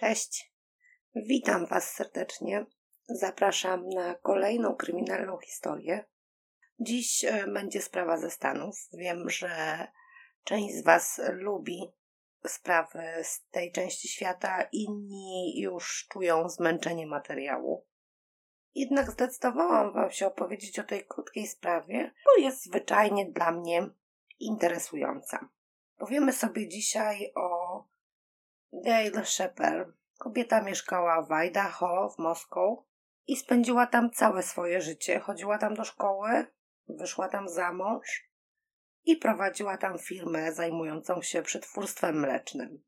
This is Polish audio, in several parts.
Cześć. Witam Was serdecznie. Zapraszam na kolejną kryminalną historię. Dziś e, będzie sprawa ze Stanów. Wiem, że część z Was lubi sprawy z tej części świata, inni już czują zmęczenie materiału. Jednak zdecydowałam Wam się opowiedzieć o tej krótkiej sprawie, bo jest zwyczajnie dla mnie interesująca. Powiemy sobie dzisiaj o Gail Shepard. Kobieta mieszkała w Idaho, w Moskwu i spędziła tam całe swoje życie. Chodziła tam do szkoły, wyszła tam za mąż i prowadziła tam firmę zajmującą się przetwórstwem mlecznym.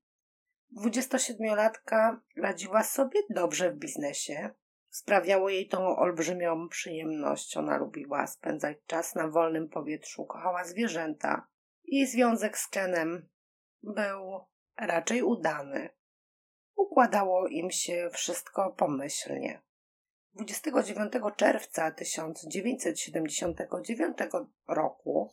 27-latka radziła sobie dobrze w biznesie. Sprawiało jej to olbrzymią przyjemność. Ona lubiła spędzać czas na wolnym powietrzu, kochała zwierzęta. Jej związek z Kenem był raczej udany. Układało im się wszystko pomyślnie. 29 czerwca 1979 roku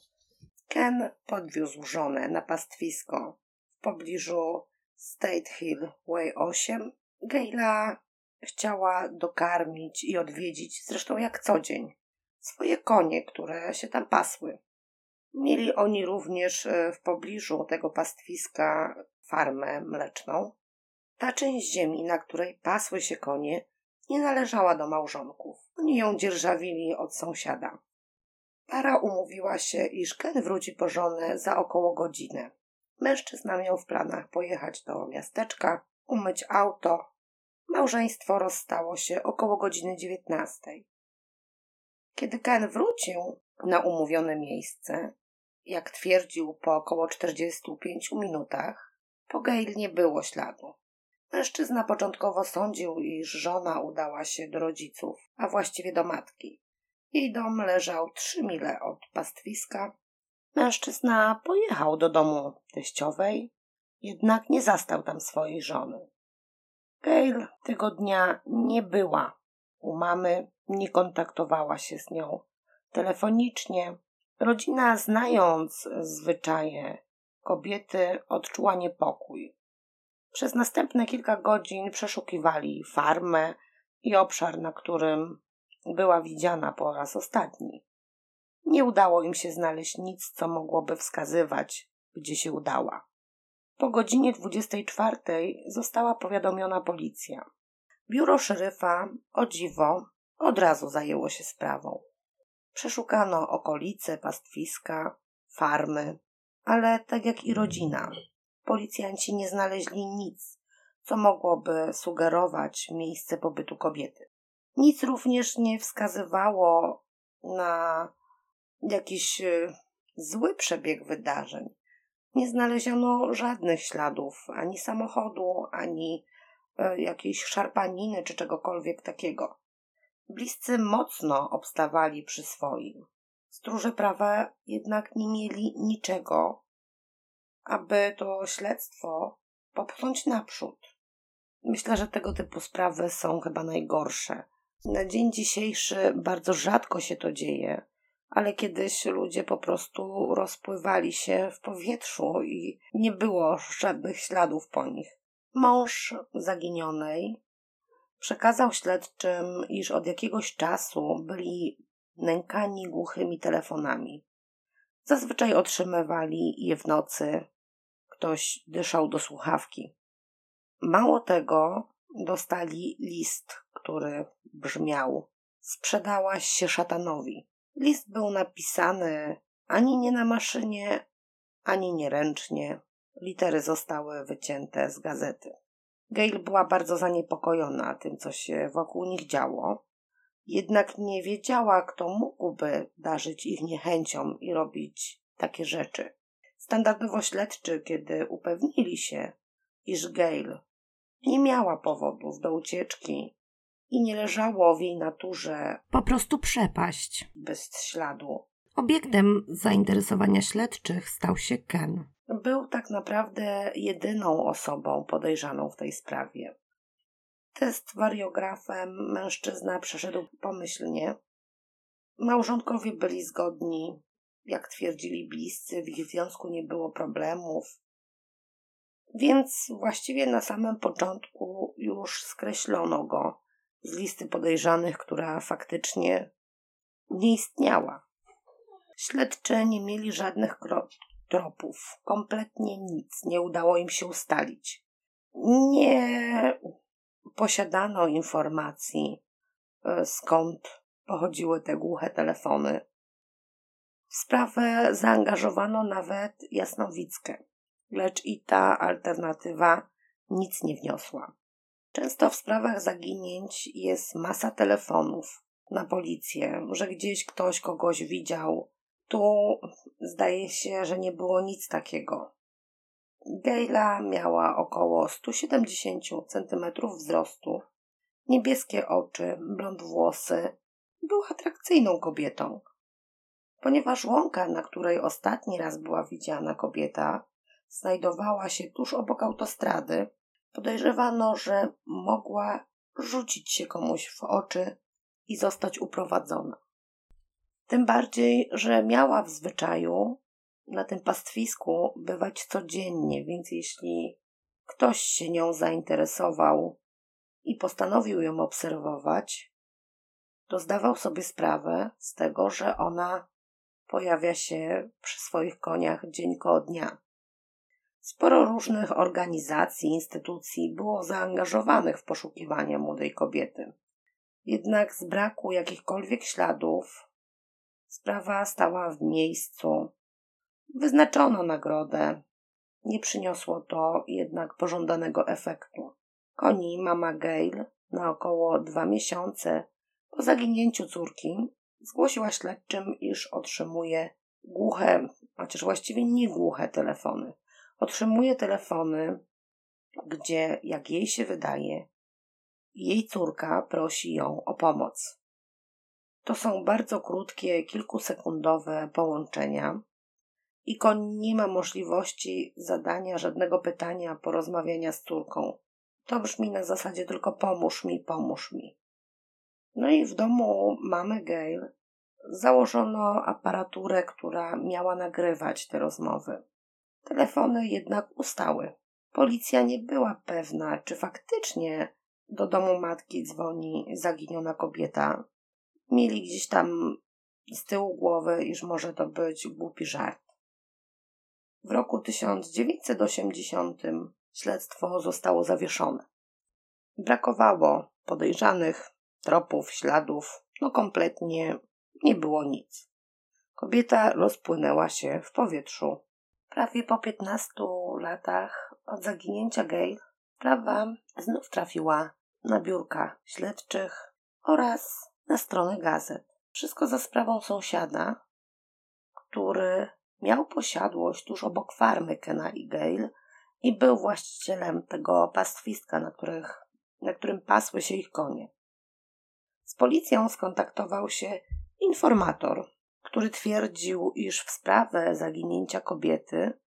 Ken podwiózł żonę na pastwisko w pobliżu State Hill Way 8. Gaila chciała dokarmić i odwiedzić, zresztą jak co dzień, swoje konie, które się tam pasły. Mieli oni również e, w pobliżu tego pastwiska farmę mleczną. Ta część ziemi, na której pasły się konie, nie należała do małżonków. Oni ją dzierżawili od sąsiada. Para umówiła się, iż Ken wróci po żonę za około godzinę. Mężczyzna miał w planach pojechać do miasteczka, umyć auto. Małżeństwo rozstało się około godziny dziewiętnastej. Kiedy Ken wrócił na umówione miejsce, jak twierdził po około 45 minutach, po Gail nie było śladu. Mężczyzna początkowo sądził, iż żona udała się do rodziców, a właściwie do matki. Jej dom leżał trzy mile od pastwiska. Mężczyzna pojechał do domu teściowej, jednak nie zastał tam swojej żony. Gail tego dnia nie była u mamy, nie kontaktowała się z nią telefonicznie. Rodzina, znając zwyczaje kobiety, odczuła niepokój. Przez następne kilka godzin przeszukiwali farmę i obszar, na którym była widziana po raz ostatni. Nie udało im się znaleźć nic, co mogłoby wskazywać, gdzie się udała. Po godzinie 24 została powiadomiona policja. Biuro szeryfa, o dziwo, od razu zajęło się sprawą. Przeszukano okolice, pastwiska, farmy, ale tak jak i rodzina, policjanci nie znaleźli nic, co mogłoby sugerować miejsce pobytu kobiety. Nic również nie wskazywało na jakiś e, zły przebieg wydarzeń. Nie znaleziono żadnych śladów ani samochodu, ani e, jakiejś szarpaniny czy czegokolwiek takiego. Bliscy mocno obstawali przy swoim. Stróże prawa jednak nie mieli niczego, aby to śledztwo popchnąć naprzód. Myślę, że tego typu sprawy są chyba najgorsze. Na dzień dzisiejszy bardzo rzadko się to dzieje, ale kiedyś ludzie po prostu rozpływali się w powietrzu i nie było żadnych śladów po nich. Mąż zaginionej przekazał śledczym, iż od jakiegoś czasu byli nękani głuchymi telefonami. Zazwyczaj otrzymywali je w nocy. Ktoś dyszał do słuchawki. Mało tego, dostali list, który brzmiał: Sprzedałaś się szatanowi. List był napisany ani nie na maszynie, ani nie ręcznie. Litery zostały wycięte z gazety. Gail była bardzo zaniepokojona tym, co się wokół nich działo, jednak nie wiedziała, kto mógłby darzyć ich niechęcią i robić takie rzeczy. Standardowo śledczy, kiedy upewnili się, iż Gail nie miała powodów do ucieczki i nie leżało w jej naturze po prostu przepaść bez śladu. Obiektem zainteresowania śledczych stał się Ken. Był tak naprawdę jedyną osobą podejrzaną w tej sprawie. Test wariografem mężczyzna przeszedł pomyślnie. Małżonkowie byli zgodni, jak twierdzili bliscy, w ich związku nie było problemów. Więc właściwie na samym początku już skreślono go z listy podejrzanych, która faktycznie nie istniała. Śledczy nie mieli żadnych tropów, kompletnie nic, nie udało im się ustalić. Nie posiadano informacji, e, skąd pochodziły te głuche telefony. W sprawę zaangażowano nawet Jasnowickę, lecz i ta alternatywa nic nie wniosła. Często w sprawach zaginięć jest masa telefonów na policję, że gdzieś ktoś kogoś widział. Tu zdaje się, że nie było nic takiego. Gejla miała około 170 cm wzrostu, niebieskie oczy, blond włosy. Była atrakcyjną kobietą. Ponieważ łąka, na której ostatni raz była widziana kobieta, znajdowała się tuż obok autostrady, podejrzewano, że mogła rzucić się komuś w oczy i zostać uprowadzona. Tym bardziej, że miała w zwyczaju na tym pastwisku bywać codziennie, więc jeśli ktoś się nią zainteresował i postanowił ją obserwować, to zdawał sobie sprawę z tego, że ona pojawia się przy swoich koniach dzień ko dnia. Sporo różnych organizacji, instytucji było zaangażowanych w poszukiwanie młodej kobiety. Jednak z braku jakichkolwiek śladów sprawa stała w miejscu. Wyznaczono nagrodę. Nie przyniosło to jednak pożądanego efektu. Koni mama Gail na około dwa miesiące po zaginięciu córki zgłosiła śledczym, iż otrzymuje głuche, chociaż właściwie nie głuche telefony. Otrzymuje telefony, gdzie, jak jej się wydaje, jej córka prosi ją o pomoc. To są bardzo krótkie, kilkusekundowe połączenia i koń nie ma możliwości zadania żadnego pytania, porozmawiania z córką. To brzmi na zasadzie tylko pomóż mi, pomóż mi. No i w domu mamy Gail założono aparaturę, która miała nagrywać te rozmowy. Telefony jednak ustały. Policja nie była pewna, czy faktycznie do domu matki dzwoni zaginiona kobieta. Mieli gdzieś tam z tyłu głowy, iż może to być głupi żart. W roku 1980 śledztwo zostało zawieszone. Brakowało podejrzanych, tropów, śladów, no kompletnie nie było nic. Kobieta rozpłynęła się w powietrzu. Prawie po 15 latach od zaginięcia Gail sprawa znów trafiła na biurka śledczych oraz na stronę gazet. Wszystko za sprawą sąsiada, który miał posiadłość tuż obok farmy Kena i Gale i był właścicielem tego pastwiska, na, których, na którym pasły się ich konie. Z policją skontaktował się informator, który twierdził, iż w sprawę zaginięcia kobiety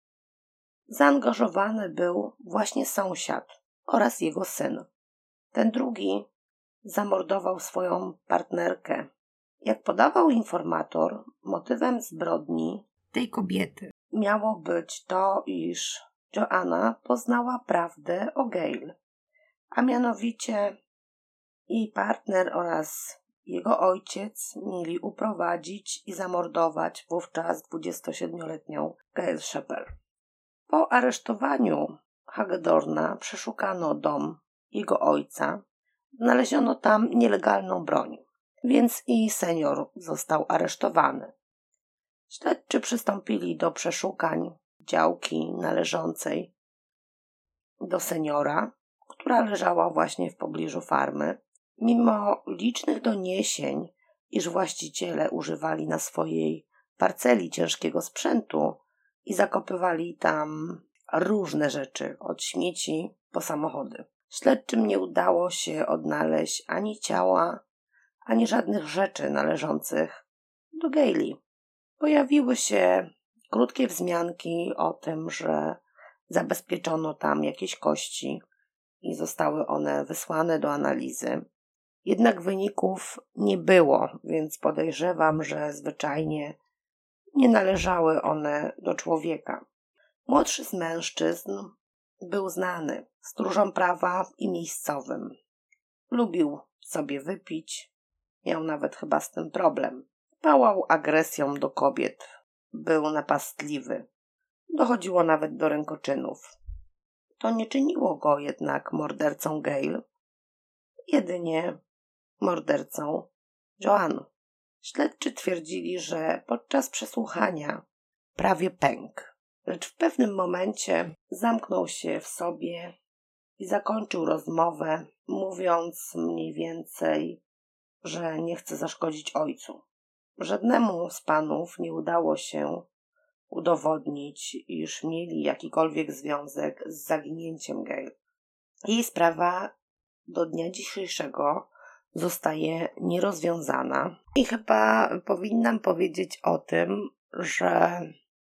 zaangażowany był właśnie sąsiad oraz jego syn. Ten drugi zamordował swoją partnerkę. Jak podawał informator, motywem zbrodni tej kobiety miało być to, iż Joanna poznała prawdę o Gail, a mianowicie jej partner oraz jego ojciec mieli uprowadzić i zamordować wówczas 27-letnią Gail Shepard. Po aresztowaniu Hagedorna przeszukano dom jego ojca. Znaleziono tam nielegalną broń, więc i senior został aresztowany. Śledczy przystąpili do przeszukań działki należącej do seniora, która leżała właśnie w pobliżu farmy. Mimo licznych doniesień, iż właściciele używali na swojej parceli ciężkiego sprzętu i zakopywali tam różne rzeczy, od śmieci po samochody. Śledczym nie udało się odnaleźć ani ciała, ani żadnych rzeczy należących do Gailey. Pojawiły się krótkie wzmianki o tym, że zabezpieczono tam jakieś kości i zostały one wysłane do analizy. Jednak wyników nie było, więc podejrzewam, że zwyczajnie nie należały one do człowieka. Młodszy z mężczyzn był znany. stróżom prawa i miejscowym. Lubił sobie wypić, miał nawet chyba z tym problem. Pałał agresją do kobiet, był napastliwy. Dochodziło nawet do rękoczynów. To nie czyniło go jednak mordercą Gail, jedynie mordercą Joan. Śledczy twierdzili, że podczas przesłuchania prawie pękł, lecz w pewnym momencie zamknął się w sobie i zakończył rozmowę, mówiąc mniej więcej, że nie chce zaszkodzić ojcu. Żadnemu z panów nie udało się udowodnić, iż mieli jakikolwiek związek z zaginięciem Gail. Jej sprawa do dnia dzisiejszego zostaje nierozwiązana. I chyba powinnam powiedzieć o tym, że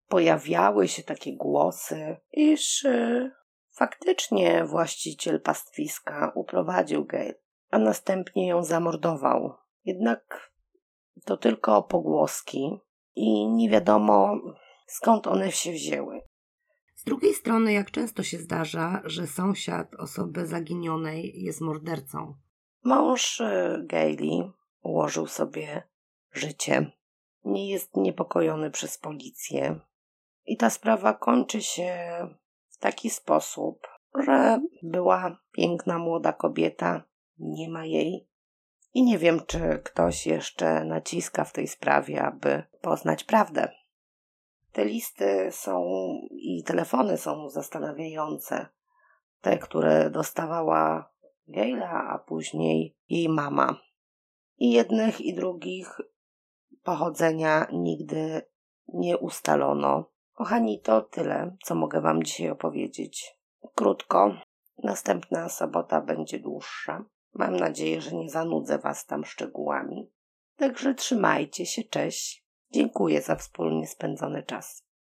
pojawiały się takie głosy, iż y, faktycznie właściciel pastwiska uprowadził Gail, a następnie ją zamordował. Jednak to tylko pogłoski i nie wiadomo skąd one się wzięły. Z drugiej strony, jak często się zdarza, że sąsiad osoby zaginionej jest mordercą. Mąż y, Gaili ułożył sobie życie. Nie jest niepokojony przez policję. I ta sprawa kończy się w taki sposób, że była piękna młoda kobieta, nie ma jej. I nie wiem, czy ktoś jeszcze naciska w tej sprawie, aby poznać prawdę. Te listy są i telefony są zastanawiające. Te, które dostawała Gaila, a później jej mama. I jednych i drugich pochodzenia nigdy nie ustalono. Kochani, to tyle, co mogę Wam dzisiaj opowiedzieć. Krótko, następna sobota będzie dłuższa. Mam nadzieję, że nie zanudzę Was tam szczegółami. Także trzymajcie się, cześć. Dziękuję za wspólnie spędzony czas.